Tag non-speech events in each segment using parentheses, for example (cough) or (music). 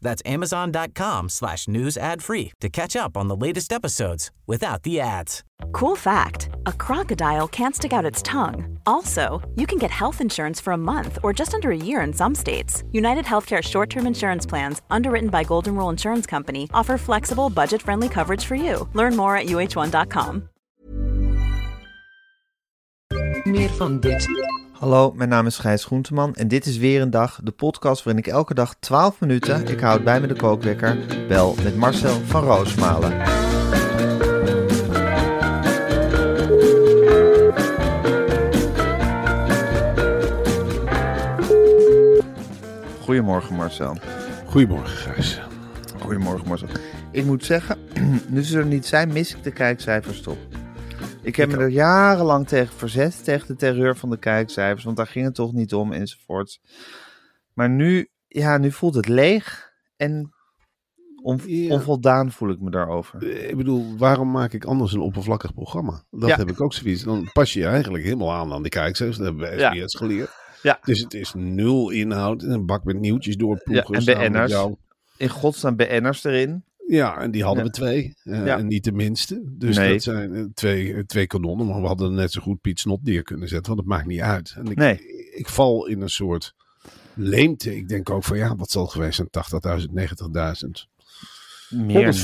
That's amazon.com slash news ad free to catch up on the latest episodes without the ads. Cool fact a crocodile can't stick out its tongue. Also, you can get health insurance for a month or just under a year in some states. United Healthcare short term insurance plans, underwritten by Golden Rule Insurance Company, offer flexible, budget friendly coverage for you. Learn more at uh1.com. Meer van dit. Hallo, mijn naam is Gijs Groenteman en dit is weer een dag, de podcast waarin ik elke dag 12 minuten, ik houd bij me de kookwekker, bel met Marcel van Roosmalen. Goedemorgen Marcel. Goedemorgen, Gijs. Goedemorgen Marcel. Ik moet zeggen, (clears throat) nu ze er niet zijn, mis ik de kijkcijfers toch. Ik heb me er jarenlang tegen verzet, tegen de terreur van de kijkcijfers, want daar ging het toch niet om enzovoorts. Maar nu, ja, nu voelt het leeg en on- Ja. onvoldaan voel ik me daarover. Eh, Ik bedoel, waarom maak ik anders een oppervlakkig programma? Dat Ja. heb ik ook zoiets. Dan pas je je eigenlijk helemaal aan aan de kijkers. Dat hebben we Ja. SBS geleerd. Ja. Dus het is nul inhoud en een bak met nieuwtjes doorploegen. Ja, en BN'ers. In godsnaam BN'ers erin. Ja, en die hadden we twee. Eh, Ja. En niet de minste. Dus Nee. dat zijn eh, twee, eh, twee kanonnen. Maar we hadden net zo goed Piet Snot neer kunnen zetten. Want het maakt niet uit. En ik, Nee. ik val in een soort leemte. Ik denk ook van ja, wat zal het geweest zijn? 80.000, 90.000. Meer niet,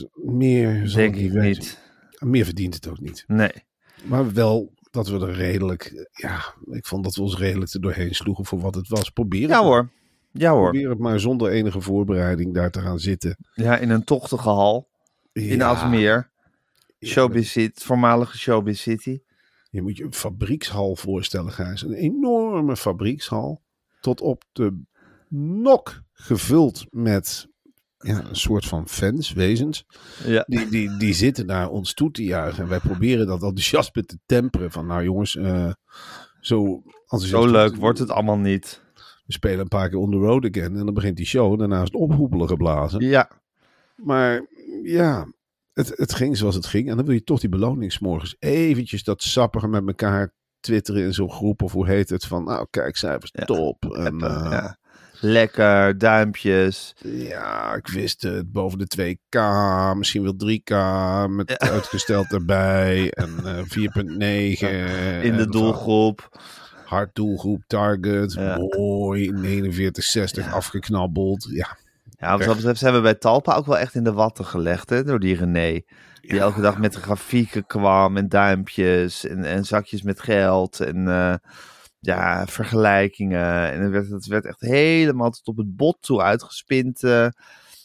140.000. Meer zal denk het ik niet. Meer verdient het ook niet. Nee. Maar wel dat we er redelijk, ja, ik vond dat we ons redelijk er doorheen sloegen voor wat het was. Probeer het, Ja hoor. Ja hoor. Probeer het maar zonder enige voorbereiding daar te gaan zitten. Ja, in een tochtige hal. In Ja, Alsmeer. ja, Showbiz City, voormalige Showbiz City. Je moet je een fabriekshal voorstellen, Gijs. Een enorme fabriekshal. Tot op de nok gevuld met ja, een soort van fans, wezens. Ja. Die, die, die zitten naar ons toe te juichen. En wij proberen dat enthousiasme te temperen. Van nou jongens, eh, zo Zo leuk wordt het allemaal niet. We spelen een paar keer on the road again. En dan begint die show. En daarna is het ophoepelen geblazen. Ja. Maar ja, het, het ging zoals het ging. En dan wil je toch die beloning 's morgens eventjes dat sappige met elkaar twitteren in zo'n groep. Of hoe heet het? Van nou, kijk, cijfers Ja. top. En eh, ja. ja. Lekker, duimpjes. ik wist het. Boven de 2K. Misschien wel 3K. Met uitgesteld erbij. En eh (laughs) 4.9. In de en doelgroep. Hard doelgroep, target. Mooi. (laughs) 49,60 afgeknabbeld. Ja, Ja, wat dat betreft zijn we bij Talpa ook wel echt in de watten gelegd, hè, door die René. Die Ja. elke dag met de grafieken kwam en duimpjes en, en zakjes met geld en eh, ja, vergelijkingen. En het werd, het werd echt helemaal tot op het bot toe uitgespind eh,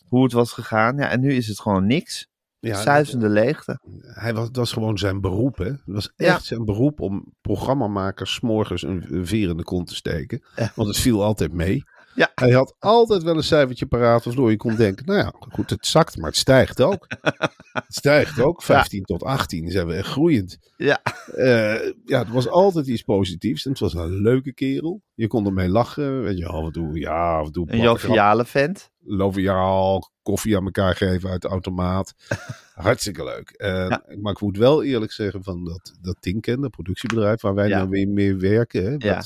hoe het was gegaan. Ja, en nu is het gewoon niks. Ja Zuizende leegte. hij was, dat was gewoon zijn beroep. Hè? Het was Ja. echt zijn beroep om programmamakers 's morgens een, een veer in de kont te steken. Want het viel altijd mee. Ja. Hij had altijd wel een cijfertje paraat waardoor je kon denken, nou ja, goed, het zakt, maar het stijgt ook. (laughs) het stijgt ook. 15 tot 18 zijn we echt groeiend. Ja. Eh, ja, het was altijd iets positiefs. En het was een leuke kerel. Je kon ermee lachen. Weet je, af en toe, ja, en toe. Een joviale vent. loviaal, koffie aan elkaar geven uit de automaat. (laughs) Hartstikke leuk. En, Maar ik moet wel eerlijk zeggen van dat, dat Tinken, dat productiebedrijf waar wij Ja. nou weer mee werken, hè, Ja.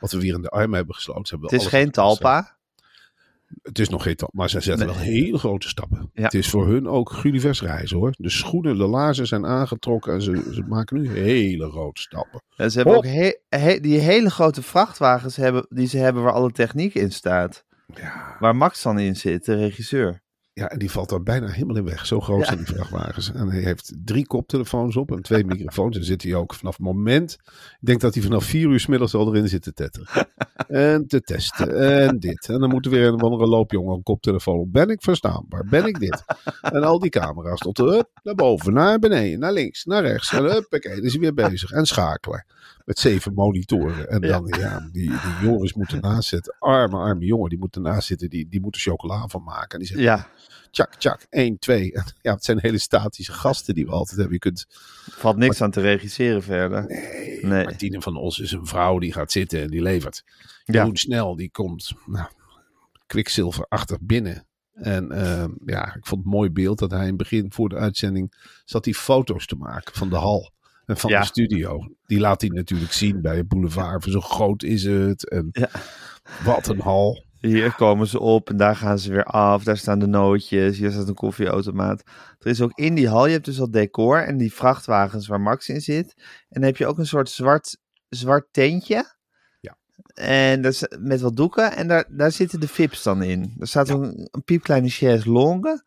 Wat, we weer in de armen hebben gesloten. Hebben Het is geen. Talpa. Het is nog geen Talpa, maar ze zetten Nee. wel hele grote stappen. Ja. Het is voor hun ook Gulliver's reizen hoor. De schoenen, de laarzen zijn aangetrokken en ze, ze maken nu hele grote stappen. En ze hebben Hop. ook he- he- die hele grote vrachtwagens hebben, die ze hebben waar alle techniek in staat. Ja, Waar Max dan in zit, de regisseur. Ja, en die valt daar bijna helemaal in weg. Zo groot zijn die vrachtwagens. En hij heeft drie koptelefoons op en twee (laughs) microfoons. En zit hij ook vanaf het moment. Ik denk dat hij vanaf vier uur 's middags al erin zit te tetteren. En te testen. En dit. En dan moet er weer een andere loopjongen een koptelefoon op. Ben ik verstaanbaar? Ben ik dit? En al die camera's tot hup, naar boven, naar beneden, naar links, naar rechts. En huppakee, dan is hij weer bezig. En schakelen. Met zeven monitoren. En dan, ja, die, die jongens moeten naast zitten. Arme, arme jongen, die moeten naast zitten. Die, die moeten chocola van maken. En die zeggen, Ja, tjak, tjak, 1, 2. Ja, het zijn hele statische gasten die we altijd hebben. Je kunt, valt niks aan te regisseren verder. Nee. Martine van Os is een vrouw die gaat zitten en die levert. Ja. Jeroen Snel, die komt nou, kwikzilverachtig binnen. En ehm, ja, ik vond het mooi beeld dat hij in het begin voor de uitzending zat hij foto's te maken van de hal en van Ja. de studio. Die laat hij natuurlijk zien bij het boulevard. Van zo groot is het en Ja. wat een hal. Hier komen ze op en daar gaan ze weer af. Daar staan de nootjes. Hier staat een koffieautomaat. Er is ook in die hal, je hebt dus al decor en die vrachtwagens waar Max in zit. En dan heb je ook een soort zwart, zwart tentje. Ja. En dat is met wat doeken. En daar, daar zitten de VIP's dan in. Er staat een, een piepkleine chaise longue.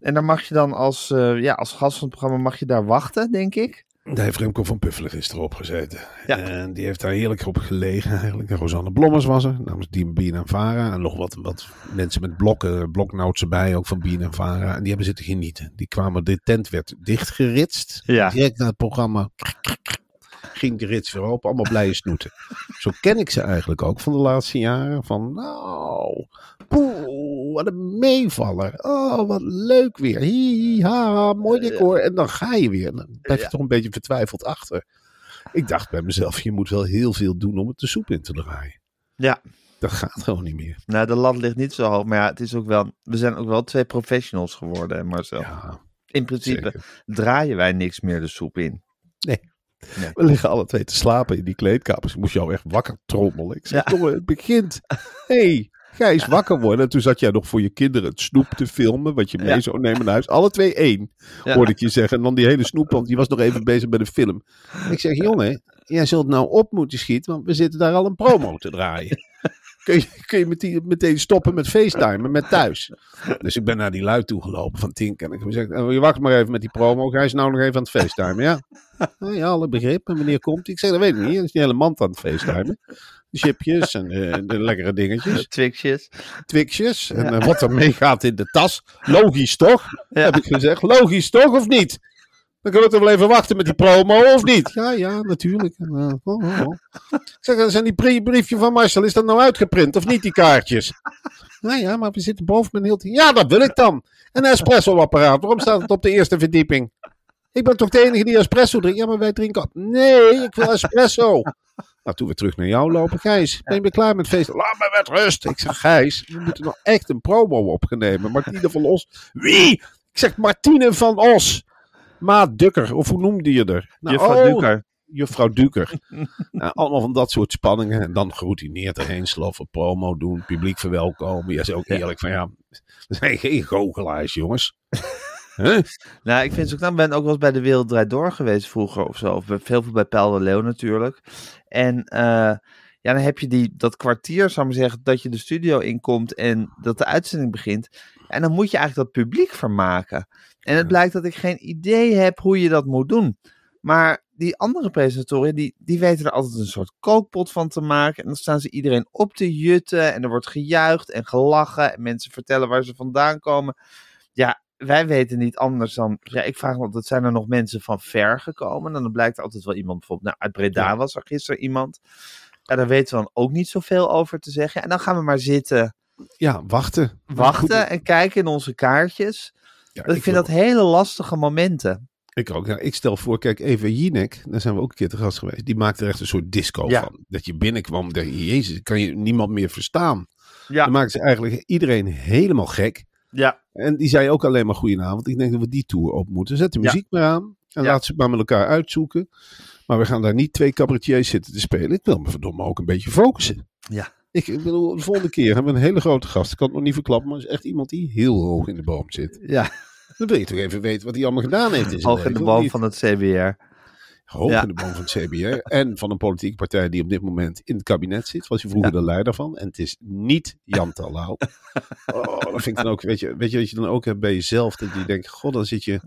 En daar mag je dan als, eh, ja, als gast van het programma mag je daar wachten, denk ik. Daar heeft Remco van Puffelen gisteren op gezeten. Ja. En die heeft daar heerlijk op gelegen eigenlijk. En Rosanne Blommers was er, namens Dien Bien en Vara. En nog wat, wat mensen met blokken, bloknotes erbij, ook van Bien en Vara. En die hebben zitten genieten. Die kwamen, de tent werd dichtgeritst. Ja. Direct na het programma ging de rits weer open. Allemaal blije snoeten. Zo ken ik ze eigenlijk ook van de laatste jaren. Van nou, poeh, wat een meevaller. Oh, wat leuk weer. Hi, hi, ha, mooi decor. En dan ga je weer. En dan blijf je toch een beetje vertwijfeld achter. Ik dacht bij mezelf, je moet wel heel veel doen om het de soep in te draaien. Ja, Dat gaat gewoon niet meer. nou de lat ligt niet zo hoog. Maar ja, het is ook wel, we zijn ook wel twee professionals geworden, Marcel. Ja, In principe zeker. draaien wij niks meer de soep in. We liggen alle twee te slapen in die kleedkamers. Ik moest jou echt wakker trommelen. Ik zeg, Ja. het begint. Hé, hey, Gijs, wakker worden. En toen zat jij nog voor je kinderen het snoep te filmen. Wat je mee Ja. zou nemen naar huis. Alle twee één, hoorde ik je zeggen. En dan die hele snoep, want die was nog even bezig met de film. Ik zeg, jongen, jij zult nou op moeten schieten. Want we zitten daar al een promo te draaien. (laughs) Kun je, kun je meteen, meteen stoppen met FaceTime met thuis? Dus ik ben naar die luid toegelopen van Tink. En ik heb gezegd, "Oh, je wacht maar even met die promo. Gijs nou nog even aan het FaceTime, ja? (laughs) Nou ja, alle begrip. En wanneer komt hij? Ik zeg, dat weet ik niet. Er is die hele mand aan het FaceTimen. Chipjes en de, de lekkere dingetjes. (laughs) Twixjes. Twixjes. En eh, wat er meegaat in de tas. Logisch toch? Ja. Heb ik gezegd. Logisch toch of niet? Dan kunnen we toch wel even wachten met die promo of niet? Ja, ja, natuurlijk. Eh, oh, oh. Ik zeg, zijn die brie- briefje van Marcel, is dat nou uitgeprint of niet, die kaartjes? Nou ja, maar we zitten boven een heel. Ja, dat wil ik dan. Een espresso-apparaat. Waarom staat het op de eerste verdieping? Ik ben toch de enige die espresso drinkt? Ja, maar wij drinken... Nee, ik wil espresso. Nou, toen we terug naar jou lopen. Gijs, ben je klaar met feest? Laat me met rust. Ik zeg, Gijs, we moeten nog echt een promo opnemen. Martine van Os. Wie? Ik zeg, Martine van Os. Maat Dukker, of hoe noemde je er? Nou, Juffrouw oh, Duker. Juffrouw Duker. (laughs) nou, allemaal van dat soort spanningen. En dan geroutineerd erheen sloffen, promo doen, publiek verwelkomen. Je zegt ook eerlijk van ja, we zijn geen goochelaars, jongens. Huh? Nou, ik vind het ook, ik ben ook wel eens bij de Wereld Draait Door geweest vroeger of zo. Of heel veel bij Pijl de Leeuw natuurlijk. En eh, ja, dan heb je die, dat kwartier, zou ik maar zeggen, dat je de studio inkomt en dat de uitzending begint. En dan moet je eigenlijk dat publiek vermaken. En het blijkt dat ik geen idee heb hoe je dat moet doen. Maar die andere presentatoren, die, die weten er altijd een soort kookpot van te maken. En dan staan ze iedereen op te jutten. En er wordt gejuicht en gelachen. En mensen vertellen waar ze vandaan komen. Ja, wij weten niet anders dan. Ja, ik vraag me altijd: zijn er nog mensen van ver gekomen? En dan blijkt er altijd wel iemand, bijvoorbeeld, nou, uit Breda Ja. was er gisteren iemand. Ja, daar weten we dan ook niet zoveel over te zeggen. En dan gaan we maar zitten Ja, wachten. wachten en kijken in onze kaartjes. Ja, ik, vind dat hele lastige momenten. Ik ook. Ik stel voor, kijk, Eva Jinek, daar zijn we ook een keer te gast geweest. Die maakte er echt een soort disco Ja. van. Dat je binnenkwam, dacht je, jezus, kan je niemand meer verstaan. Ja, Dan maakte ze eigenlijk iedereen helemaal gek. ja, En die zei ook alleen maar goedenavond. Ik denk dat we die tour op moeten. Zet de muziek maar aan. En laat ze het maar met elkaar uitzoeken. Maar we gaan daar niet twee cabaretiers zitten te spelen. Ik wil me verdomme ook een beetje focussen. ja. Ik ik bedoel, de volgende keer hebben we een hele grote gast. Ik kan het nog niet verklappen, maar het is echt iemand die heel hoog in de boom zit. ja. Dan wil je toch even weten wat hij allemaal gedaan heeft in zijn Hoog in de boom van het CBR. Hoog Ja. in de boom van het CBR. en van een politieke partij die op dit moment in het kabinet zit. Was hij vroeger de leider van. En het is niet Jan Terlouw. (laughs) oh, dat vind ik dan ook, weet je, weet je wat je dan ook hebt bij jezelf? Dat je denkt, god, dan zit je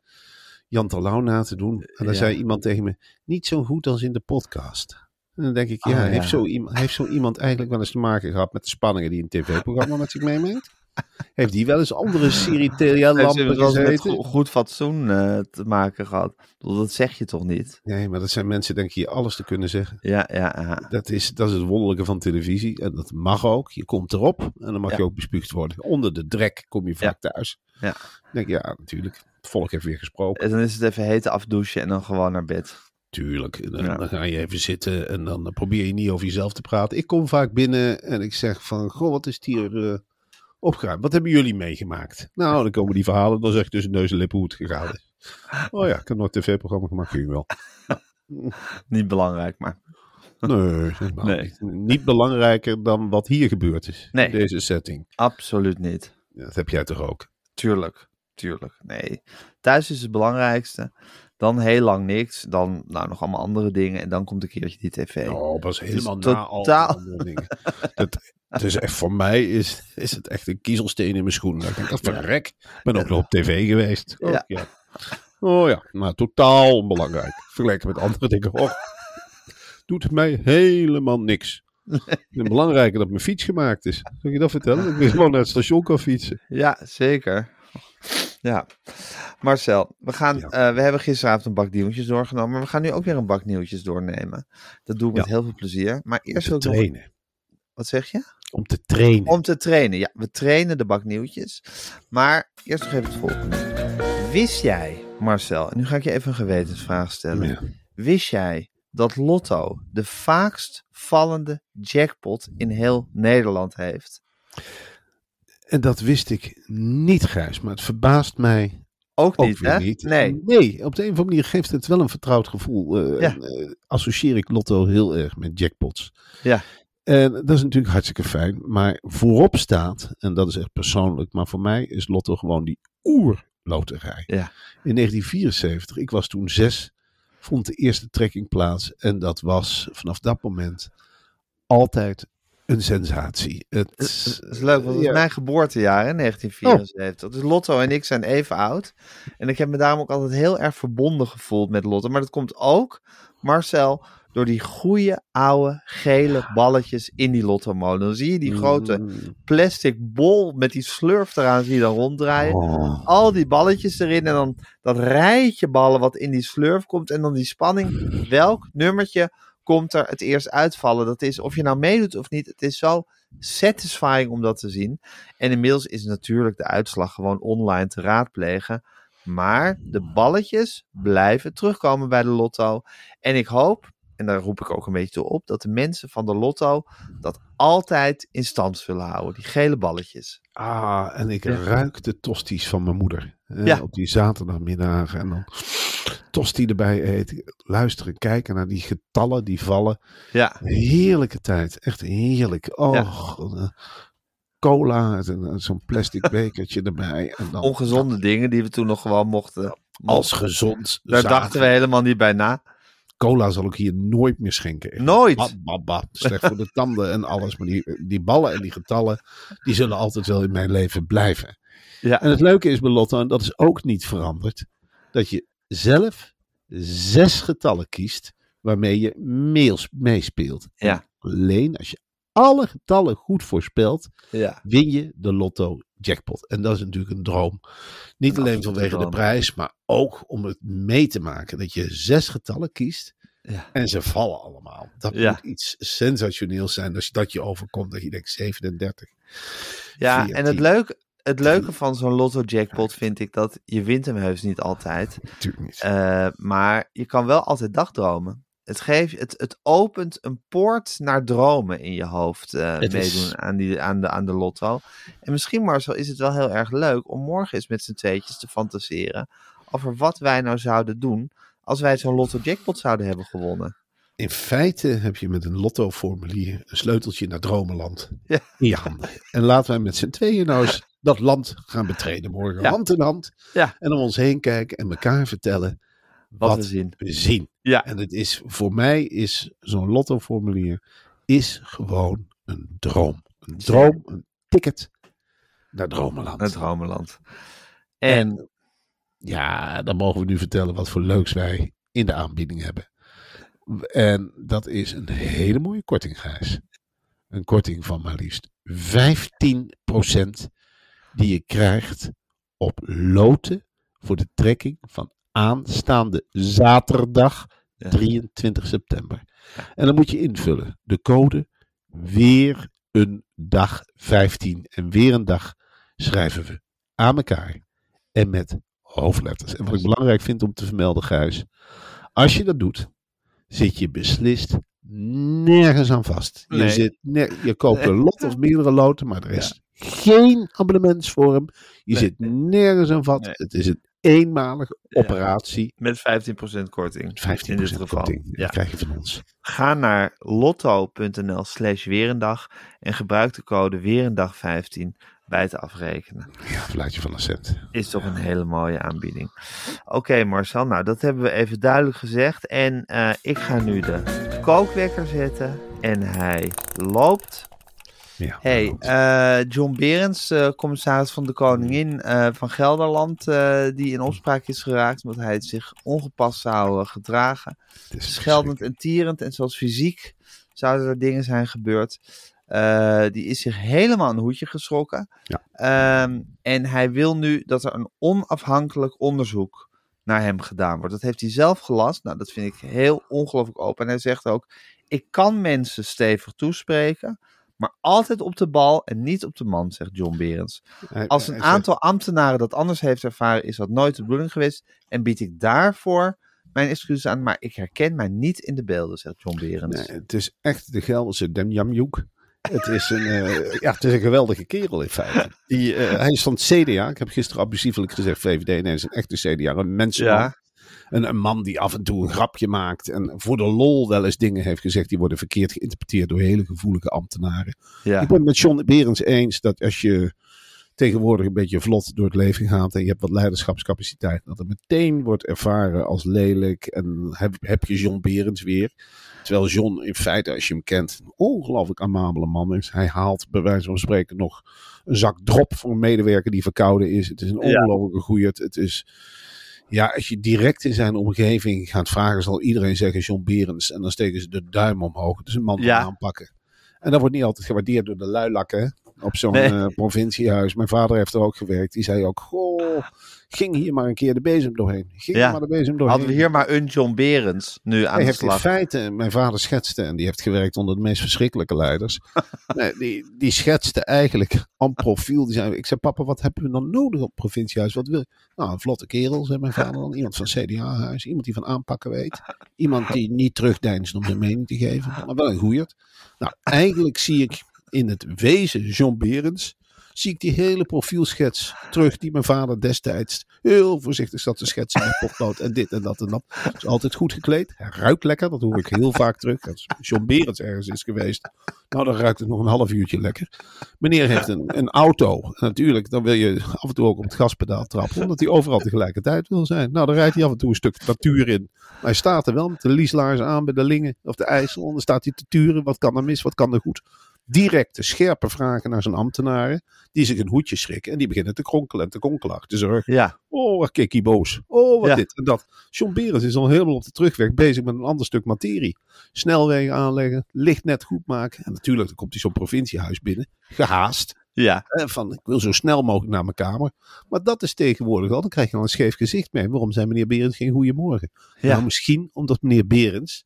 Jan Terlouw na te doen. En dan Ja. zei iemand tegen me, niet zo goed als in de podcast. En dan denk ik, ja, Oh, ja. Heeft, zo iemand, heeft zo iemand eigenlijk wel eens te maken gehad met de spanningen die een tv-programma met zich meemaakt? (laughs) Heeft die wel eens andere eens met gezeten? go- goed fatsoen eh, te maken gehad? Dat zeg je toch niet? Nee, maar dat zijn mensen, denk je, alles te kunnen zeggen. Ja, ja, ja. Dat is, dat is het wonderlijke van televisie. En dat mag ook. Je komt erop en dan mag Ja. je ook bespuugd worden. Onder de drek kom je vaak thuis. Ja. Dan denk je, ja, natuurlijk. Het volk heeft weer gesproken. En dan is het even hete afdouchen en dan gewoon naar bed. Tuurlijk. En Dan, Ja. dan ga je even zitten en dan probeer je niet over jezelf te praten. Ik kom vaak binnen en ik zeg van, goh, wat is het hier eh opgeruimd? Wat hebben jullie meegemaakt? Nou, dan komen die verhalen. Dan zeg ik tussen neus en lippen hoe het gegaan is. Oh ja, ik heb nog een tv-programma gemaakt, kun je wel. (laughs) Niet belangrijk, maar Nee, Nee. Niet. niet belangrijker dan wat hier gebeurd is. Nee. In deze setting. absoluut niet. Ja, dat heb jij toch ook? Tuurlijk, tuurlijk. Nee. Thuis is het belangrijkste. Dan heel lang niks. Dan nou, nog allemaal andere dingen. En dan komt een keertje die tv. Oh, pas helemaal al totaal- andere dingen. Het, het is echt, voor mij is, is het echt een kiezelsteen in mijn schoen. Ik denk, dat verrek. Ik ben ook nog op tv geweest. Oh Ja. ja. Oh ja, maar totaal onbelangrijk. Vergeleken met andere dingen. Oh, doet mij helemaal niks. Het belangrijker dat mijn fiets gemaakt is. Ik je dat vertellen? Dat ik weer gewoon naar het station kan fietsen. Ja, zeker. Ja. Marcel, we, gaan, Ja. eh, we hebben gisteravond een bak nieuwtjes doorgenomen. Maar we gaan nu ook weer een bak nieuwtjes doornemen. Dat doe ik met heel veel plezier. Maar Om eerst te wil ik nog- trainen. Wat zeg je? Om te trainen. Om te trainen. Ja, we trainen de bak nieuwtjes. Maar eerst nog even het volgende. Wist jij, Marcel, en nu ga ik je even een gewetensvraag stellen. Ja. Wist jij dat Lotto de vaakst vallende jackpot in heel Nederland heeft? En dat wist ik niet, Gijs. Maar het verbaast mij Ook Ook niet, hè? niet. Nee. Nee, op de een of andere manier geeft het wel een vertrouwd gevoel. Ja. eh, associeer ik Lotto heel erg met jackpots. Ja. En dat is natuurlijk hartstikke fijn. Maar voorop staat, en dat is echt persoonlijk, maar voor mij is Lotto gewoon die oerloterij. Ja. In 1974, ik was toen zes, vond de eerste trekking plaats. En dat was vanaf dat moment altijd een sensatie. Het, is leuk, want het is mijn geboortejaar, hè, 1974. Dus Lotto en ik zijn even oud. En ik heb me daarom ook altijd heel erg verbonden gevoeld met Lotto. Maar dat komt ook, Marcel, door die goede oude gele balletjes in die Lotto-molen. Dan zie je die grote Mm. plastic bol met die slurf eraan, zie je dan ronddraaien. Oh. Al die balletjes erin en dan dat rijtje ballen wat in die slurf komt. En dan die spanning, welk nummertje komt er het eerst uitvallen? Dat is, of je nou meedoet of niet, het is zo satisfying om dat te zien. En inmiddels is natuurlijk de uitslag gewoon online te raadplegen. Maar de balletjes blijven terugkomen bij de lotto. En ik hoop, en daar roep ik ook een beetje toe op, dat de mensen van de lotto dat altijd in stand zullen houden. Die gele balletjes. Ah, en ik Ja. ruik de tosties van mijn moeder. Ja. Op die zaterdagmiddagen. En dan tosti erbij eten. Luisteren, kijken naar die getallen die vallen. Ja, Heerlijke tijd. Echt heerlijk. Oh, Ja. eh, cola. en, eh, Zo'n plastic (laughs) bekertje erbij. En dan ongezonde dingen die we toen nog gewoon mochten. Als gezond. Daar dachten we helemaal niet bij na. Cola zal ik hier nooit meer schenken. Echt. Nooit? Ba, ba, ba. Slecht voor de tanden en alles. Maar die, die ballen en die getallen, die zullen altijd wel in mijn leven blijven. Ja, En het leuke is bij Lotto, en dat is ook niet veranderd, dat je zelf zes getallen kiest waarmee je meespeelt. Ja. En Alleen als je alle getallen goed voorspelt, ja. win je de Lotto jackpot. En dat is natuurlijk een droom. Niet Een alleen vanwege de prijs, maar ook om het mee te maken. Dat je zes getallen kiest Ja. en ze vallen allemaal. Dat Ja. moet iets sensationeels zijn als je dat je overkomt. Dat je denkt 37. Ja, en 14. het leuke, het leuke van zo'n lotto jackpot vind ik dat je wint hem heus niet altijd. Natuurlijk niet. Eh, maar je kan wel altijd dagdromen. Het, geeft, het, het opent een poort naar dromen in je hoofd eh, is- meedoen aan, die, aan, de, aan de lotto. En misschien, Marcel, is het wel heel erg leuk om morgen eens met z'n tweetjes te fantaseren over wat wij nou zouden doen als wij zo'n lotto jackpot zouden hebben gewonnen. In feite heb je met een lotto-formulier een sleuteltje naar Dromenland Ja. in je handen. En laten wij met z'n tweeën nou eens (laughs) dat land gaan betreden morgen. Ja. Hand in hand. Ja. En om ons heen kijken en elkaar vertellen Wat, wat, we zien. we zien. Ja. En het is, voor mij is zo'n lotto-formulier is gewoon een droom. Een droom, een ticket naar Dromenland. Het dromenland. En, En ja, dan mogen we nu vertellen wat voor leuks wij in de aanbieding hebben. En dat is een hele mooie korting, Gijs. Een korting van maar liefst 15% die je krijgt op loten voor de trekking van aanstaande zaterdag. 23 september. En dan moet je invullen de code weer een dag 15. En weer een dag schrijven we aan elkaar en met hoofdletters. En wat ik belangrijk vind om te vermelden, Gijs, als je dat doet, zit je beslist nergens aan vast. Je, Nee. zit je koopt een lot of meerdere loten, maar er is geen abonnementsvorm. Je Nee. zit nergens aan vast. Nee. Het is een eenmalige operatie. Met 15% korting. 15% in dit geval. korting. Ja. Krijg je van ons. Ga naar lotto.nl slash weerendag en gebruik de code weerendag15 bij het afrekenen. Ja, fluitje van een cent. Is toch een hele mooie aanbieding. Oké Marcel, nou dat hebben we even duidelijk gezegd. En eh, ik ga nu de kookwekker zetten en hij loopt. Ja, Hey, eh, John Berends, eh, commissaris van de Koningin eh, van Gelderland, die in opspraak is geraakt omdat hij zich ongepast zou gedragen. Scheldend en tierend en zelfs fysiek zouden er dingen zijn gebeurd. Die is zich helemaal een hoedje geschrokken. Ja. Ehm, en hij wil nu dat er een onafhankelijk onderzoek naar hem gedaan wordt. Dat heeft hij zelf gelast. Nou, dat vind ik heel ongelooflijk open. En hij zegt ook: Ik kan mensen stevig toespreken, maar altijd op de bal en niet op de man, zegt John Berends. Als een aantal ambtenaren dat anders heeft ervaren, is dat nooit de bedoeling geweest. En bied ik daarvoor mijn excuses aan. Maar ik herken mij niet in de beelden, zegt John Berends. Nee, het is echt de Gelderse Demjamjoek. Het is een, eh, ja, het is een geweldige kerel in feite. Die, eh, hij is van het CDA. Ik heb gisteren abusievelijk gezegd VVD. Nee, hij is een echte CDA. Een mensenman. Ja. Een, een man die af en toe een grapje maakt. En voor de lol wel eens dingen heeft gezegd. Die worden verkeerd geïnterpreteerd door hele gevoelige ambtenaren. Ja. Ik ben het met John Berends eens dat als je tegenwoordig een beetje vlot door het leven gaat en je hebt wat leiderschapscapaciteit, dat het meteen wordt ervaren als lelijk en heb, heb je John Berends weer. Terwijl John in feite, als je hem kent, een ongelooflijk amabele man is. Hij haalt bij wijze van spreken nog een zak drop voor een medewerker die verkouden is. Het is een ongelooflijke goeie. Het, het is, ja, als je direct in zijn omgeving gaat vragen, zal iedereen zeggen John Berends. En dan steken ze de duim omhoog. Is een man Ja. aanpakken. En dat wordt niet altijd gewaardeerd door de luilakken op zo'n Nee. eh, provinciehuis. Mijn vader heeft er ook gewerkt. Die zei ook, goh, ging hier maar een keer de bezem doorheen. Ging Ja. maar de bezem doorheen. Hadden we hier maar een John Berends nu aan Hij de heeft in slag. feite, mijn vader schetste, en die heeft gewerkt onder de meest verschrikkelijke leiders. (laughs) nee, die, die schetste eigenlijk aan profiel. Die zei, ik zei, papa, wat hebben we dan nodig op provinciehuis? Wat wil je? Nou, een vlotte kerel, zei mijn vader dan. Iemand van CDA-huis, iemand die van aanpakken weet. Iemand die niet terugdeinst om zijn mening te geven, maar wel een goeierd. Nou, eigenlijk zie ik in het wezen John Berends, zie ik die hele profielschets terug die mijn vader destijds heel voorzichtig zat te schetsen met potlood en dit en dat en dat. Is altijd goed gekleed. Hij ruikt lekker, dat hoor ik heel vaak terug. Als John Berends ergens is geweest, nou dan ruikt het nog een half uurtje lekker. Meneer heeft een, een auto. Natuurlijk, dan wil je af en toe ook op het gaspedaal trappen, omdat hij overal tegelijkertijd wil zijn. Nou, dan rijdt hij af en toe een stuk natuur in. Maar hij staat er wel met de lieslaars aan bij de Lingen of de IJssel. En dan staat hij te turen. Wat kan er mis, wat kan er goed? Directe, scherpe vragen naar zijn ambtenaren. Die zich een hoedje schrikken. En die beginnen te kronkelen en te konkelen achter zijn rug. Ja, Oh, wat hij boos. Oh, wat Ja. dit en dat. John Berens is al helemaal op de terugweg bezig met een ander stuk materie. Snelwegen aanleggen, licht net goed maken. En natuurlijk, dan komt hij zo'n provinciehuis binnen. Gehaast. ja, Van, ik wil zo snel mogelijk naar mijn kamer. Maar dat is tegenwoordig al. Dan krijg je al een scheef gezicht mee. Waarom zei meneer Berens geen goeiemorgen? Ja. Nou, misschien omdat meneer Berens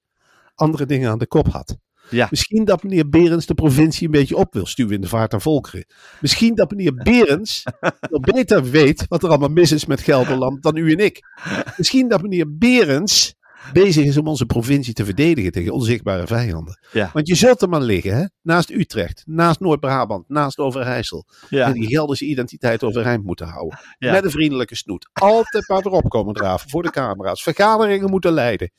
andere dingen aan de kop had. Ja. Misschien dat meneer Berens de provincie een beetje op wil stuwen in de vaart aan volkeren. Misschien dat meneer (laughs) Berens wel beter weet wat er allemaal mis is met Gelderland dan u en ik. Misschien dat meneer Berens bezig is om onze provincie te verdedigen tegen onzichtbare vijanden. Ja. Want je zult er maar liggen, hè? naast Utrecht, naast Noord-Brabant, naast Overijssel. ja. En die Gelderse identiteit overeind moeten houden. Ja. Met een vriendelijke snoet. Altijd maar erop komen draven voor de camera's. Vergaderingen moeten leiden.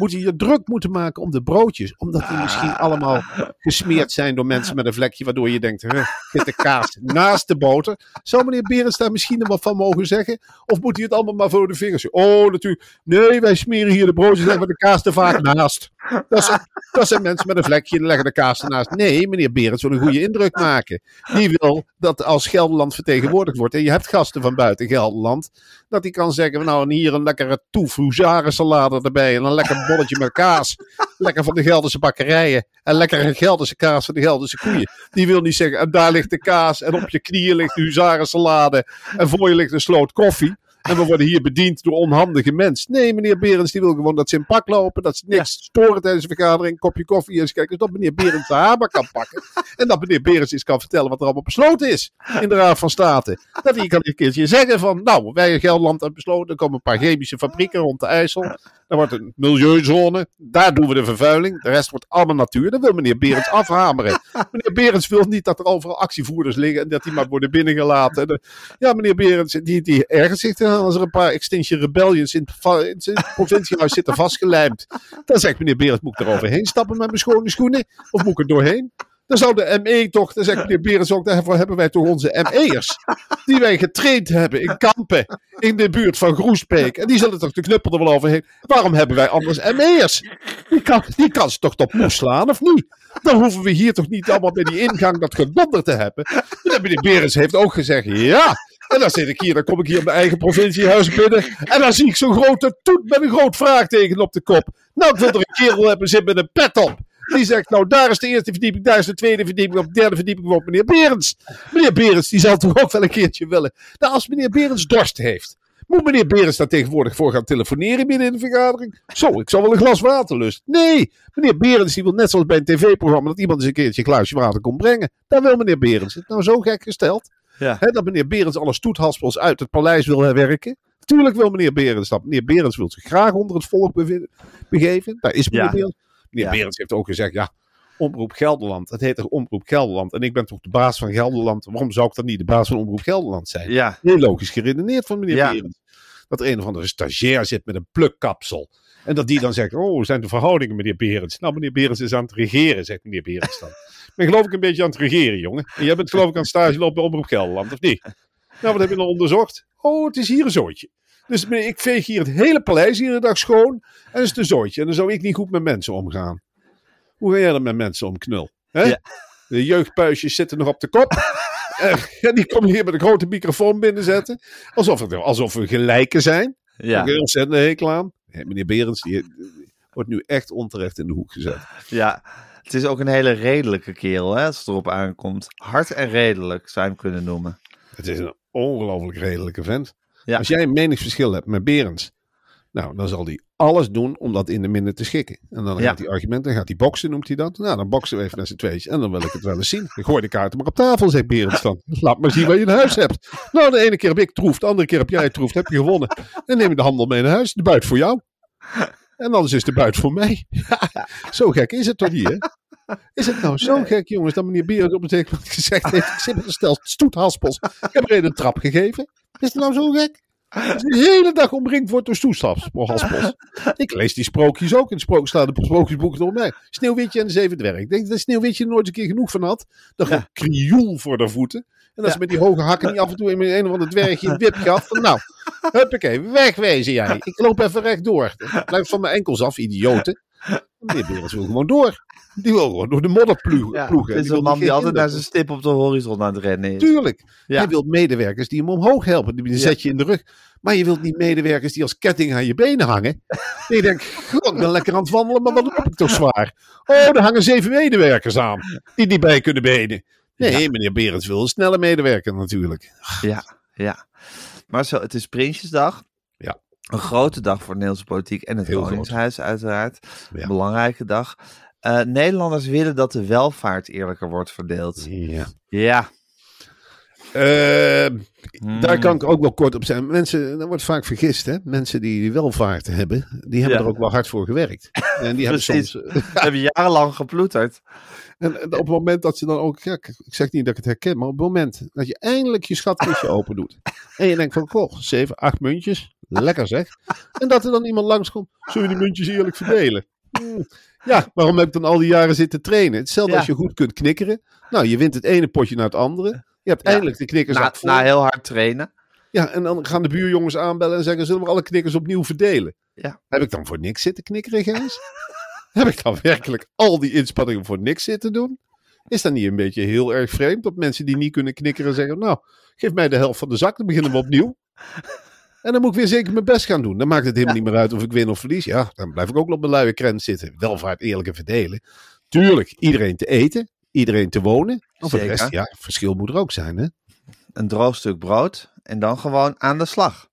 Moeten je druk moeten maken om de broodjes. Omdat die misschien allemaal gesmeerd zijn door mensen met een vlekje. Waardoor je denkt, huh, zit de kaas naast de boter. Zou meneer Berends daar misschien nog wat van mogen zeggen? Of moet hij het allemaal maar voor de vingers? Oh, natuurlijk. Nee, wij smeren hier de broodjes en we de kaas te vaak naast. Dat zijn, dat zijn mensen met een vlekje en leggen de kaas ernaast. Nee, meneer Berends wil een goede indruk maken. Die wil dat als Gelderland vertegenwoordigd wordt en je hebt gasten van buiten Gelderland, dat hij kan zeggen, nou en hier een lekkere toefroezare salade erbij en een lekker bolletje met kaas. Lekker van de Gelderse bakkerijen. En lekker een Gelderse kaas van de Gelderse koeien. Die wil niet zeggen, en daar ligt de kaas. En op je knieën ligt de huzarensalade. En voor je ligt een sloot koffie. En we worden hier bediend door onhandige mensen. Nee, meneer Berends, die wil gewoon dat ze in pak lopen. Dat ze niks storen tijdens de vergadering. Een kopje koffie eens kijken. Dus dat meneer Berends de hamer kan pakken. En dat meneer Berends eens kan vertellen wat er allemaal besloten is. In de Raad van State. Dat hij kan een keertje zeggen van. Nou, wij in Gelderland hebben besloten. Er komen een paar chemische fabrieken rond de IJssel. Er wordt een milieuzone. Daar doen we de vervuiling. De rest wordt allemaal natuur. Dat wil meneer Berends (laughs) afhameren. Meneer Berends wil niet dat er overal actievoerders liggen. En dat die maar worden binnengelaten. Ja, meneer Berends, die, die zich eraan als er een paar Extinction Rebellions in het, in het provinciehuis zitten vastgelijmd. Dan zegt meneer Berends, moet ik er overheen stappen met mijn schone schoenen? Of moet ik er doorheen? Dan zou de ME toch, dan zegt meneer Berends ook, daarvoor hebben wij toch onze ME'ers. Die wij getraind hebben in kampen in de buurt van Groesbeek. En die zullen toch de knuppel er wel overheen. Waarom hebben wij anders ME'ers? Die kan, die kan ze toch tot moes slaan, of niet? Dan hoeven we hier toch niet allemaal bij die ingang dat gedonder te hebben. En meneer Berends heeft ook gezegd, ja. En dan zit ik hier, dan kom ik hier op mijn eigen provinciehuis binnen. En dan zie ik zo'n grote toet met een groot vraagteken op de kop. Nou, ik wil er een kerel hebben zitten met een pet op. Die zegt, nou daar is de eerste verdieping, daar is de tweede verdieping, op de derde verdieping woont meneer Berends. Meneer Berends, die zal toch ook wel een keertje willen. Nou, als meneer Berends dorst heeft, moet meneer Berends daar tegenwoordig voor gaan telefoneren midden in de vergadering? Zo, ik zal wel een glas water lusten. Nee, meneer Berends die wil net zoals bij een tv-programma dat iemand eens een keertje een glaasje water komt brengen. Daar wil meneer Berends. Is het nou zo gek gesteld? Ja. Dat meneer Berends alle stoethaspels uit het paleis wil werken. Tuurlijk wil meneer Berends dat. Meneer Berends wil zich graag onder het volk begeven. Daar is meneer Ja. Berends. Meneer Ja. Berends heeft ook gezegd, ja, Omroep Gelderland. Het heet toch Omroep Gelderland. En ik ben toch de baas van Gelderland. Waarom zou ik dan niet de baas van Omroep Gelderland zijn? Ja, Heel logisch geredeneerd van meneer Ja. Berends. Dat er een of andere stagiair zit met een plukkapsel. En dat die dan zegt, oh, zijn de verhoudingen meneer Berends? Nou, meneer Berends is aan het regeren, zegt meneer Berends dan. Ik ben geloof ik een beetje aan het regeren, jongen. En jij bent geloof ik aan het stage lopen bij Omroep Gelderland, of niet? Nou, wat heb je dan onderzocht? Oh, het is hier een zooitje. Dus ik veeg hier het hele paleis iedere dag schoon. En dat is een zooitje. En dan zou ik niet goed met mensen omgaan. Hoe ga jij dan met mensen om, knul? Hè? Ja. De jeugdpuisjes zitten nog op de kop. (laughs) (laughs) En die komen hier met een grote microfoon binnenzetten. Alsof, het, alsof we gelijken zijn. ja, heel ontzettend hekel aan. Ja, meneer Berends, die wordt nu echt onterecht in de hoek gezet. ja. Het is ook een hele redelijke kerel, hè, als het erop aankomt. Hard en redelijk, zou je hem kunnen noemen. Het is een ongelooflijk redelijke vent. Ja. Als jij een meningsverschil hebt met Berends, nou, dan zal hij alles doen om dat in de minder te schikken. En dan Ja. gaat hij argumenten, gaat hij boksen, noemt hij dat. Nou, dan boksen we even naar z'n tweetjes en dan wil ik het wel eens zien. Dan gooi de kaarten maar op tafel, zegt Berends dan. Laat maar zien wat je in huis hebt. Nou, de ene keer heb ik troef, de andere keer heb jij troef, heb je gewonnen. Dan neem je de handel mee naar huis, de buit voor jou. En anders is de buit voor mij. Ja, (laughs) zo gek is het toch niet, hè? Is het nou zo gek, jongens, dat meneer Berends op het moment gezegd heeft: ik zit met een stel stoethaspels. Ik heb er een trap gegeven. Is het nou zo gek? De hele dag omringd wordt door stoethaspels. Ik lees die sprookjes ook in het sprook, staat een sprookjesboek door mij. Sneeuwwitje en de zeven dwergen. Ik denk dat Sneeuwwitje er nooit een keer genoeg van had. Dan gewoon krioel voor de voeten. En als ze met die hoge hakken niet af en toe in een of ander dwergje een wip gaf. Van, nou, huppakee, wegwezen jij. Ik loop even rechtdoor. Blijf van mijn enkels af, idioten. Meneer Berends wil gewoon door. Die wil gewoon door de modder ploegen. Ja, het is Die een man die altijd naar zijn stip op de horizon aan het rennen is. Tuurlijk. Ja. Hij wil medewerkers die hem omhoog helpen. Die zet je in de rug. Maar je wilt niet medewerkers die als ketting aan je benen hangen. En je denkt, ik ben lekker aan het wandelen, maar wat loop ik toch zwaar. Oh, er hangen zeven medewerkers aan. Die niet bij kunnen benen. Nee, meneer Berends wil een snelle medewerker natuurlijk. Ja, ja. Maar zo, het is Prinsjesdag. Een grote dag voor de Nederlandse politiek en het Heel groot. Koningshuis uiteraard. Ja. Belangrijke dag. Eh, Nederlanders willen dat de welvaart eerlijker wordt verdeeld. Ja. Ja. Eh, Hmm. Daar kan ik ook wel kort op zijn. Mensen, dat wordt vaak vergist, hè? Mensen die welvaart hebben, die hebben Ja. er ook wel hard voor gewerkt. En die hebben (laughs) soms. Ze hebben jarenlang geploeterd. En, op het moment dat ze dan ook, ja, ik zeg niet dat ik het herken, maar op het moment dat je eindelijk je schatkistje (laughs) open doet. En je denkt van, goh, zeven, acht muntjes, lekker zeg. En dat er dan iemand langskomt, zullen we die muntjes eerlijk verdelen? Hmm, Ja, waarom heb ik dan al die jaren zitten trainen? Hetzelfde Ja. als je goed kunt knikkeren. Nou, je wint het ene potje na het andere. Je hebt Ja. eindelijk de knikkers Na, na heel hard trainen. Ja, en dan gaan de buurjongens aanbellen en zeggen, zullen we alle knikkers opnieuw verdelen? Ja. Heb ik dan voor niks zitten knikkeren, Gijs? Heb ik dan werkelijk al die inspanningen voor niks zitten doen? Is dat niet een beetje heel erg vreemd dat mensen die niet kunnen knikkeren zeggen, nou, geef mij de helft van de zak, dan beginnen we opnieuw. En dan moet ik weer zeker mijn best gaan doen. Dan maakt het helemaal niet meer uit of ik win of verlies. Ja, dan blijf ik ook nog op mijn luie krent zitten. Welvaart eerlijk en verdelen. tuurlijk, iedereen te eten, iedereen te wonen. Of het rest, ja, verschil moet er ook zijn, hè? Een droog stuk brood en dan gewoon aan de slag.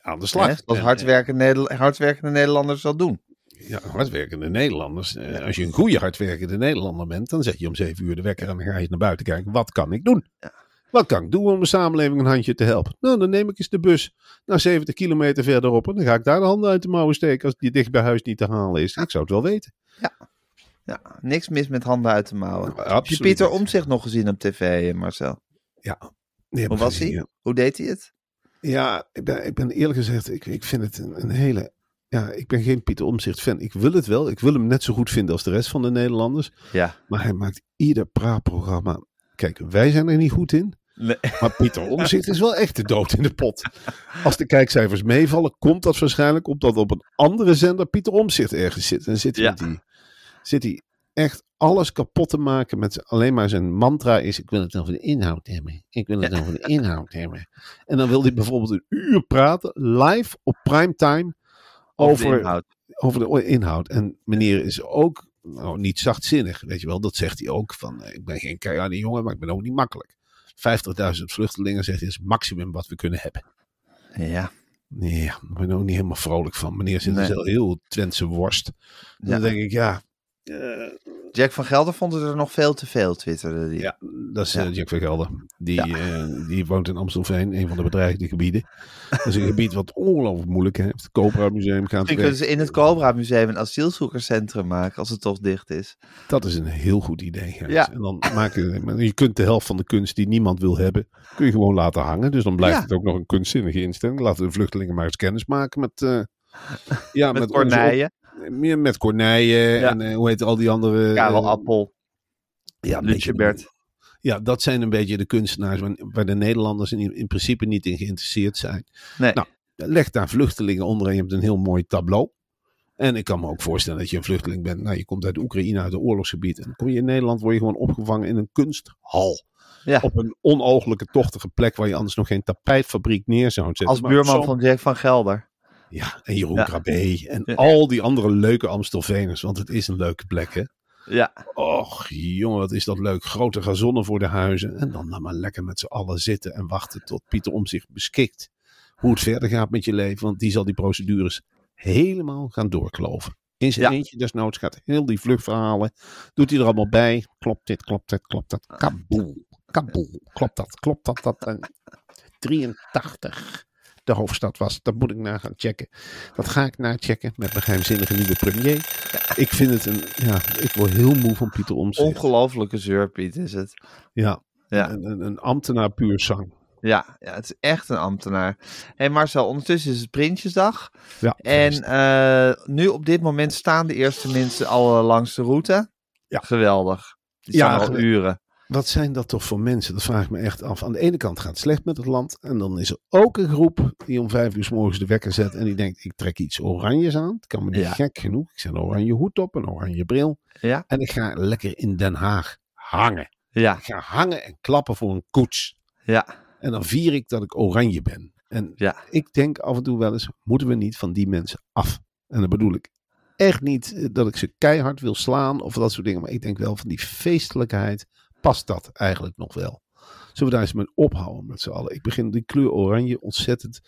Aan de slag. Hè? Zoals En, hardwerkende, Nederla- hardwerkende Nederlanders dat doen. Ja, hardwerkende Nederlanders. Eh, Als je een goede hardwerkende Nederlander bent, dan zet je om zeven uur de wekker en dan ga je naar buiten kijken. Wat kan ik doen? Ja. Wat kan ik doen om de samenleving een handje te helpen? Nou, dan neem ik eens de bus naar 70 kilometer verderop en dan ga ik daar de handen uit de mouwen steken als die dicht bij huis niet te halen is. Ik zou het wel weten. Ja, niks mis met handen uit de mouwen. Heb je. Pieter. Omtzigt nog gezien op tv, eh, Marcel? Ja. Hoe was gezien, hij? ja. Hoe deed hij het? Ja, ik ben, ik ben eerlijk gezegd, ik, ik vind het een, een hele... Ja, ik ben geen Pieter Omzicht fan. Ik wil het wel. Ik wil hem net zo goed vinden als de rest van de Nederlanders. Ja. Maar hij maakt ieder praatprogramma. Kijk, wij zijn er niet goed in. Nee. Maar Pieter Omzicht is wel echt de dood in de pot. Als de kijkcijfers meevallen, komt dat waarschijnlijk omdat op een andere zender Pieter Omzicht ergens zit. En zit hij, Ja. die, zit hij echt alles kapot te maken met alleen maar zijn mantra is ik wil het over de inhoud hebben. Ik wil het over de inhoud hebben. En dan wil hij bijvoorbeeld een uur praten, live op primetime, Over de inhoud. over de inhoud. En meneer is ook nou, niet zachtzinnig, weet je wel. Dat zegt hij ook. Van, eh, ik ben geen keiharde jongen, maar ik ben ook niet makkelijk. 50.000 vluchtelingen, zegt hij, is het maximum wat we kunnen hebben. Ja. Nee, daar ben ik ook niet helemaal vrolijk van. Meneer zit Nee. dus heel, heel Twentse worst. Ja. Dan denk ik, ja, Jack van Gelder vond het er nog veel te veel, twitterde die. ja dat is Ja. eh, Jack van Gelder. Die, Ja. eh, die woont in Amstelveen, een van de bedreigde gebieden. Dat is een gebied wat ongelooflijk moeilijk heeft. Het Cobra Museum gaat Misschien weg. kunnen ze in het Cobra Museum een asielzoekerscentrum maken als het toch dicht is. Dat is een heel goed idee. Ja. En dan maken, maar je kunt de helft van de kunst die niemand wil hebben, kun je gewoon laten hangen. Dus dan blijft het ook nog een kunstzinnige instelling. Laten de vluchtelingen maar eens kennis maken met, eh ja, Met, Corneille, op- meer met Corneille Ja. en eh, hoe heet al die andere. Karel eh, Appel, ja, een Lutje beetje- Bert. Ja, dat zijn een beetje de kunstenaars waar, waar de Nederlanders in, in principe niet in geïnteresseerd zijn. Nee. Nou, Leg daar vluchtelingen onder en je hebt een heel mooi tableau. En ik kan me ook voorstellen dat je een vluchteling bent. Nou, je komt uit Oekraïne, uit een oorlogsgebied. En dan kom je in Nederland, word je gewoon opgevangen in een kunsthal. Ja. Op een onooglijke, tochtige plek waar je anders nog geen tapijtfabriek neer zou zetten. als buurman van Jack van Gelder. Ja, en Jeroen Ja. Krabbe. En Ja. al die andere leuke Amstelveners. Want het is een leuke plek, hè. Ja, Och, jongen, wat is dat leuk. Grote gazonnen voor de huizen. En dan dan maar lekker met z'n allen zitten en wachten tot Pieter om zich beschikt. Hoe het verder gaat met je leven. Want die zal die procedures helemaal gaan doorkloven. In zijn Ja. eentje desnoods gaat heel die vluchtverhalen. Doet hij er allemaal bij. Klopt dit, klopt dit, klopt dat. Kaboel, kaboel. Klopt dat, klopt dat. dat. En 83 de hoofdstad was. Dat moet ik na gaan checken. Dat ga ik nachecken met mijn geheimzinnige nieuwe premier. Ik vind het een, ja, ik word heel moe van Pieter Omtzigt. ongelofelijke zeurpiet is het. Ja, Ja. Een, een, een ambtenaar puur zang. Ja, ja, het is echt een ambtenaar. Hé hey Marcel, ondertussen is het Prinsjesdag. Ja, En eh, nu op dit moment staan de eerste mensen al eh, langs de route. Ja. Geweldig. Die Ja, staan al geweldig. uren. Wat zijn dat toch voor mensen? Dat vraag ik me echt af. Aan de ene kant gaat het slecht met het land. En dan is er ook een groep die om vijf uur s morgens de wekker zet. En die denkt, ik trek iets oranjes aan. Het kan me niet Ja. gek genoeg. Ik zet een oranje hoed op, een oranje bril. Ja? En ik ga lekker in Den Haag hangen. Ja, Ik ga hangen en klappen voor een koets. ja, En dan vier ik dat ik oranje ben. En ja. ik denk af en toe wel eens, moeten we niet van die mensen af? En dan bedoel ik echt niet dat ik ze keihard wil slaan of dat soort dingen. Maar ik denk wel van die feestelijkheid past dat eigenlijk nog wel. Zullen we daar eens mee ophouden met z'n allen? Ik begin die kleur oranje ontzettend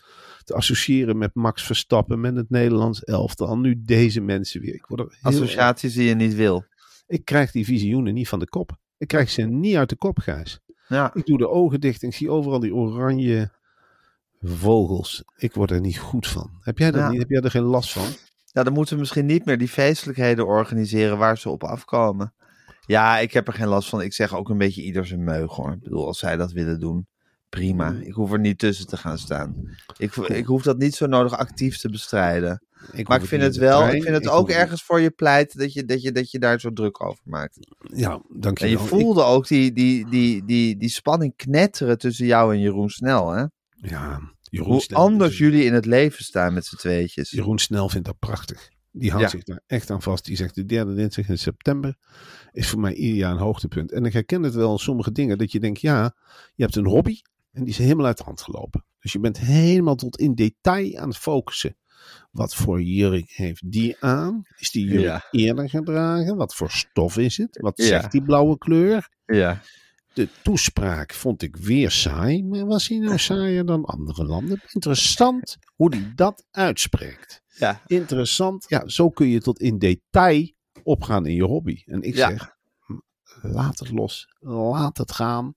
te associëren met Max Verstappen, met het Nederlands elftal. Nu deze mensen weer. Ik, word er Associaties die je niet wil. ik krijg die visioenen niet van de kop. Ik krijg ze niet uit de kop, Gijs. Ja, Ik doe de ogen dicht en ik zie overal die oranje vogels. Ik word er niet goed van. Heb jij dat Ja. niet? Heb jij er geen last van? ja, dan moeten we misschien niet meer die feestelijkheden organiseren waar ze op afkomen. Ja, ik heb er geen last van. Ik zeg ook een beetje ieder zijn meug hoor. Ik bedoel, als zij dat willen doen, prima. Mm. Ik hoef er niet tussen te gaan staan. Ik, ik hoef dat niet zo nodig actief te bestrijden. Ik Maar ik vind het wel, ik vind het Ik ook ergens voor je pleit dat je, dat je, dat je daar zo druk over maakt. Ja, dank je En je wel. voelde ook die, die, die, die, die spanning knetteren tussen jou en Jeroen Snel. Hè? Ja, Jeroen Hoe Snel, anders jullie in het leven staan met z'n tweetjes. Jeroen Snel vindt dat prachtig. Die houdt Ja. zich daar echt aan vast. Die zegt de derde dinsdag in september is voor mij ieder jaar een hoogtepunt. En ik herken het wel in sommige dingen dat je denkt, ja, je hebt een hobby en die is helemaal uit de hand gelopen. Dus je bent helemaal tot in detail aan het focussen. Wat voor jurk heeft die aan? Is die jurk Ja. eerder gedragen? Wat voor stof is het? Wat Ja. zegt die blauwe kleur? Ja. De toespraak vond ik weer saai. Maar was hij nou saaier dan andere landen? Interessant hoe hij dat uitspreekt. Ja. Interessant. Ja, zo kun je tot in detail opgaan in je hobby. En ik Ja. zeg, laat het los. Laat het gaan.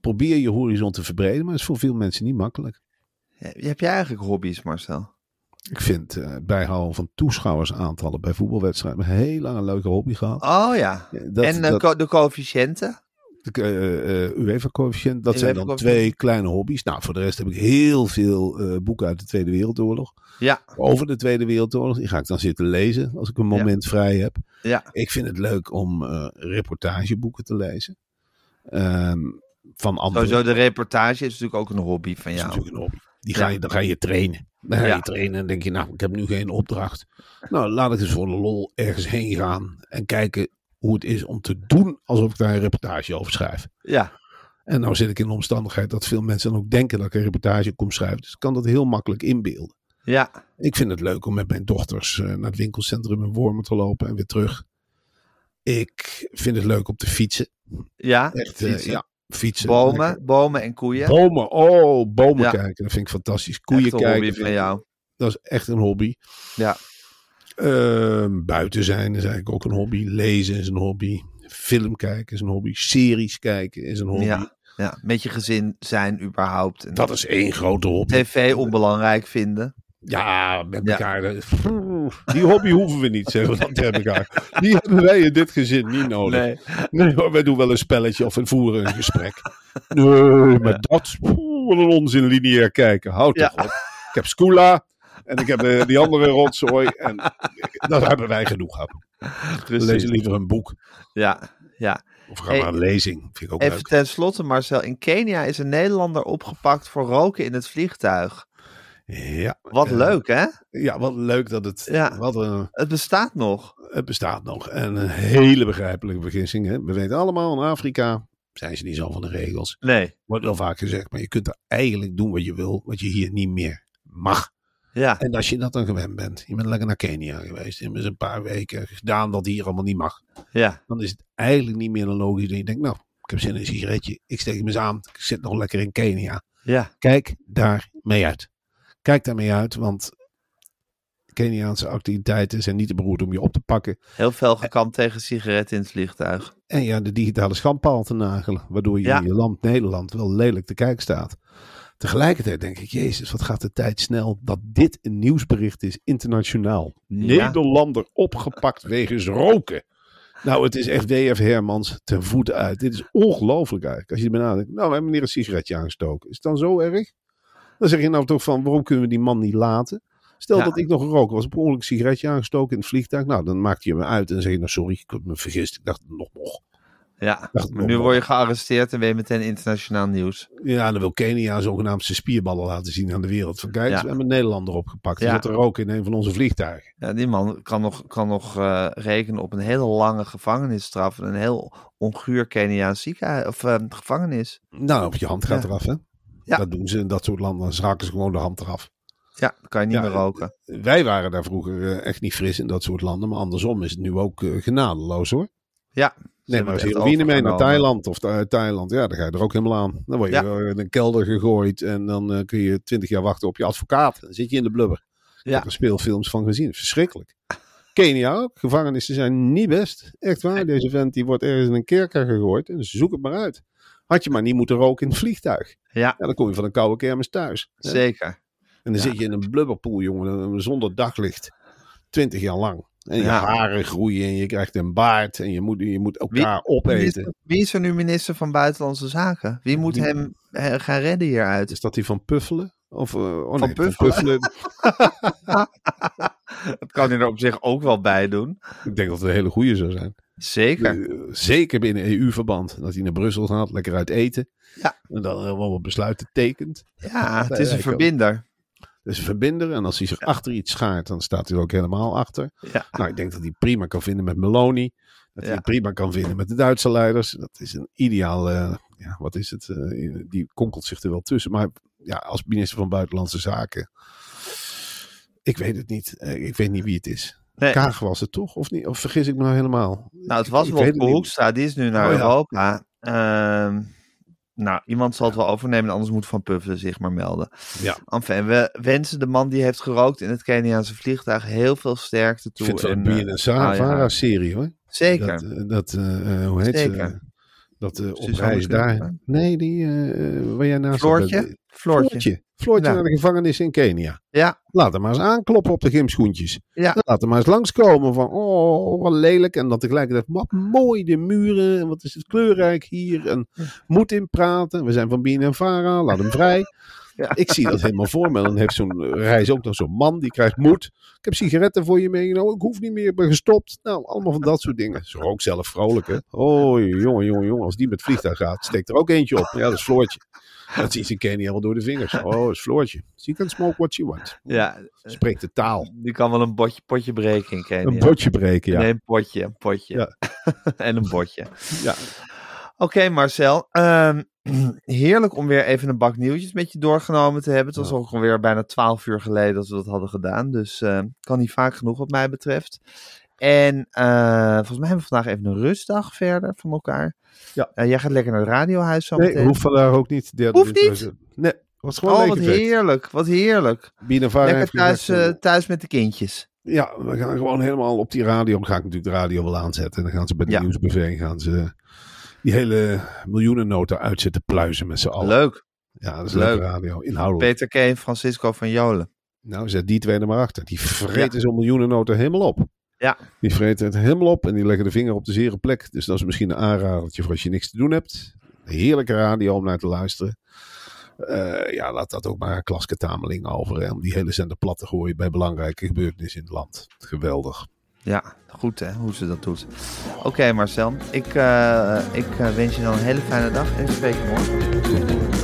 Probeer je horizon te verbreden. Maar dat is voor veel mensen niet makkelijk. Heb jij eigenlijk hobby's, Marcel? Ik vind het bijhouden van toeschouwersaantallen bij voetbalwedstrijden een heel lang een leuke hobby gehad. Oh ja. Dat- en dat- co- de coëfficiënten? De eh, UEFA-coëfficiënt, dat zijn dan twee kleine hobby's. Nou, voor de rest heb ik heel veel boeken uit de Tweede Wereldoorlog. Ja. Over de Tweede Wereldoorlog. Die ga ik dan zitten lezen als ik een Ja. moment vrij heb. Ja. Ik vind het leuk om reportageboeken te lezen. Ehm, van andere Sowieso de reportage is natuurlijk ook een hobby van dat is jou. natuurlijk een hobby. Die ga je, dan ga je trainen. Dan ga Ja. je trainen en denk je, nou, ik heb nu geen opdracht. Nou, laat ik eens voor de lol ergens heen gaan. En kijken hoe het is om te doen alsof ik daar een reportage over schrijf. Ja. En nou zit ik in de omstandigheid dat veel mensen dan ook denken dat ik een reportage kom schrijven. Dus ik kan dat heel makkelijk inbeelden. Ja. Ik vind het leuk om met mijn dochters eh, naar het winkelcentrum in Wormen te lopen en weer terug. Ik vind het leuk om te fietsen. Ja. Echt, eh, Fietsen. ja, fietsen. Bomen, bomen en koeien. Bomen, oh, bomen Ja. kijken. Dat vind ik fantastisch. Koeien kijken. van jou. Dat is echt een hobby. Ja. Ehm, buiten zijn is eigenlijk ook een hobby. Lezen is een hobby. Film kijken is een hobby. Series kijken is een hobby. Ja. Ja. Met je gezin zijn überhaupt. En Dat is één grote hobby. TV onbelangrijk vinden. Ja, met Ja. elkaar. dat- Die hobby hoeven we niet, zeggen we dan tegen elkaar. Die hebben wij in dit gezin niet nodig. Nee. Nee hoor, wij doen wel een spelletje of we voeren een gesprek. (laughs) Nee, maar dat, wat een onzin lineair kijken. Houd toch op. Ik heb Scula en ik heb eh, die andere rotzooi. En (laughs) dat hebben wij genoeg gehad. We Precies. lezen liever een boek. Ja. Ja. Of we gaan Hey, naar een lezing. Vind ik ook Even leuk. tenslotte, Marcel. In Kenia is een Nederlander opgepakt voor roken in het vliegtuig. Ja, Wat eh, leuk, hè? Ja, wat leuk dat het... Ja. Wat een, Het bestaat nog. het bestaat nog. En een hele begrijpelijke vergissing. Hè? We weten allemaal, in Afrika zijn ze niet zo van de regels. Nee. Wordt wel vaak gezegd, maar je kunt er eigenlijk doen wat je wil, wat je hier niet meer mag. Ja. En als je dat dan gewend bent, je bent lekker naar Kenia geweest, je hebt een paar weken gedaan dat hier allemaal niet mag, Ja. dan is het eigenlijk niet meer dan logisch dat je denkt, nou, ik heb zin in een sigaretje, ik steek hem eens aan, ik zit nog lekker in Kenia. Ja. Kijk daar mee uit. Kijk daarmee uit, want Keniaanse activiteiten zijn niet te beroerd om je op te pakken. Heel veel gekampt tegen sigaretten in het vliegtuig. En ja, de digitale schandpaal te nagelen. Waardoor je Ja. in je land Nederland wel lelijk te kijken staat. Tegelijkertijd denk ik, Jezus, wat gaat de tijd snel dat dit een nieuwsbericht is internationaal. Nederlander opgepakt wegens roken. Nou, het is echt WF Hermans ten voeten uit. Dit is ongelooflijk eigenlijk. Als je erbij nadenkt. Nou, we hebben meneer een sigaretje aangestoken. Is het dan zo erg? Dan zeg je nou toch van, waarom kunnen we die man niet laten? Stel Ja. dat ik nog een roker was, op ongeluk een sigaretje aangestoken in het vliegtuig. Nou, dan maakt je me uit en zeg je, nou sorry, ik heb me vergist. Ik dacht nog nog. Ja. Maar nu word je gearresteerd en ben je meteen internationaal nieuws. Ja, dan wil Kenia zogenaamd zijn spierballen laten zien aan de wereld. Van kijk, Ja. we hebben een Nederlander opgepakt. Die Ja. zat te roken in een van onze vliegtuigen. Ja, die man kan nog, kan nog eh, rekenen op een hele lange gevangenisstraf. en Een heel onguur Keniaans ziekenhuis of eh, gevangenis. Nou, op je hand gaat Ja. eraf, hè? Ja. Dat doen ze in dat soort landen. Dan raken ze gewoon de hand eraf. Ja, dan kan je niet meer roken. Wij waren daar vroeger eh, echt niet fris in dat soort landen. Maar andersom is het nu ook eh, genadeloos, hoor. Ja. Nee, maar echt heroïne mee naar. Thailand of uit Thailand, ja, dan ga je er ook helemaal aan. Dan word je Ja. eh, in een kelder gegooid en dan eh, kun je twintig jaar wachten op je advocaat. Dan zit je in de blubber. Ik Ja. heb er speelfilms van gezien. Verschrikkelijk. Kenia ook. Gevangenissen zijn niet best. Echt waar. Deze vent die wordt ergens in een kerker gegooid. En zoek het maar uit. Had je maar niet moeten roken in het vliegtuig. Ja, Ja, dan kom je van een koude kermis thuis. hè. zeker. En dan Ja. zit je in een blubberpoel, jongen. Zonder daglicht. Twintig jaar lang. En je haren groeien en je krijgt een baard. En je moet, je moet elkaar Wie opeten. wie is er nu minister van Buitenlandse Zaken? Wie moet hem eh, gaan redden hieruit? Is dat die van Puffelen? Of, eh, oh Van nee, Puffelen? (laughs) Dat kan hij er op zich ook wel bij doen. Ik denk dat het een hele goede zou zijn. Zeker. Eh, Zeker binnen EU-verband. Dat hij naar Brussel gaat, lekker uit eten. Ja. En dan helemaal wat besluiten tekent. Ja, (laughs) het is een verbinder. Dus verbinder. En als hij zich achter iets schaart, dan staat hij er ook helemaal achter. Ja. Nou, ik denk dat hij prima kan vinden met Meloni. Dat hij Ja. prima kan vinden met de Duitse leiders. Dat is een ideaal, ja, wat is het? eh, die konkelt zich er wel tussen. Maar ja, als minister van Buitenlandse Zaken Ik weet het niet. Eh, Ik weet niet wie het is. Nee. Kaag was het toch? Of, niet? of vergis ik me nou helemaal? Nou, het was wel. Hoekstra, die is nu naar Oh. Europa. Ehm, nou, iemand zal het wel overnemen, anders moet Van Puffelen zich maar melden. Ja. Enfin, we wensen de man die heeft gerookt in het Keniaanse vliegtuig heel veel sterkte Ik toe. vind het een eh, en Sarah ah, ja. Vara serie hoor. Zeker. Dat, eh, dat eh, hoe heet Zeker. ze? Dat eh, op reis daar. Nee, die eh, waar jij naast Floortje. Floortje. Floortje Ja. naar de gevangenis in Kenia. Ja, Laat hem maar eens aankloppen op de gymschoentjes. ja. Laat hem maar eens langskomen van, oh, wat lelijk. En dan tegelijkertijd, wat mooi de muren. En wat is het kleurrijk hier. En moet in praten. We zijn van Bien en Vara, laat hem vrij. (laughs) Ja. Ik zie dat helemaal voor me. En dan heeft zo'n reis ook nog zo'n man die krijgt moed. Ik heb sigaretten voor je meegenomen. Ik hoef niet meer, ik ben gestopt. Nou, allemaal van dat soort dingen. Ze ook zelf vrolijk, hè. Oh, jongen, jongen, jongen. Als die met vliegtuig gaat, steekt er ook eentje op. Ja, dat is Floortje. Dat ziet ze in Kenia wel door de vingers. Oh, is Floortje. She can smoke what she wants. ja. Spreekt de taal. Die kan wel een botje, potje breken in Kenia. Een botje breken, ja. Nee, een potje, een potje. Ja. (laughs) en een botje. Ja. Oké, Marcel. ehm, (clears throat) heerlijk om weer even een bak nieuwtjes met je doorgenomen te hebben. Het was Ja. ook alweer bijna twaalf uur geleden dat we dat hadden gedaan. Dus eh, kan niet vaak genoeg wat mij betreft. En eh, volgens mij hebben we vandaag even een rustdag verder van elkaar. Ja. Eh, jij gaat lekker naar het radiohuis zo Nee, meteen. hoeft vandaag ook niet. Hoeft niet? Nee, was gewoon oh, wat heerlijk. Wat heerlijk. Lekker thuis, eh, thuis met de kindjes. Ja, we gaan gewoon helemaal op die radio. Dan ga ik natuurlijk de radio wel aanzetten. En dan gaan ze bij de Ja. nieuwsbv gaan ze die hele miljoenennota uitzetten pluizen met z'n allen. Leuk. Ja, dat is Leuk. leuke radio. Inhoudelijk. Peter K. en Francisco van Jolen. Nou, zet die twee er maar achter. Die vreten zo'n miljoenennota helemaal op. Ja. Die vreten het helemaal op en die leggen de vinger op de zere plek. Dus dat is misschien een aanradertje voor als je niks te doen hebt. Heerlijke radio om naar te luisteren. Eh, ja, laat dat ook maar Klaske Tameling over. Hè, om die hele zender plat te gooien bij belangrijke gebeurtenissen in het land. Geweldig. Ja, goed hè, hoe ze dat doet. Oké Marcel, ik, eh, ik eh, wens je dan een hele fijne dag en spreek je morgen.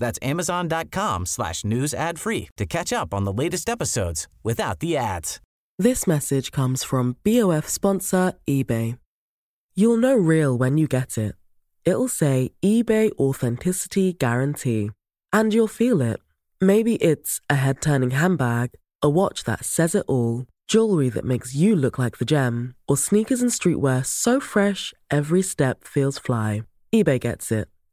That's amazon.com slash news ad free to catch up on the latest episodes without the ads. This message comes from BOF sponsor eBay. You'll know real when you get it. It'll say eBay Authenticity Guarantee. And you'll feel it. Maybe it's a head turning handbag, a watch that says it all, jewelry that makes you look like the gem, or sneakers and streetwear so fresh every step feels fly. eBay gets it.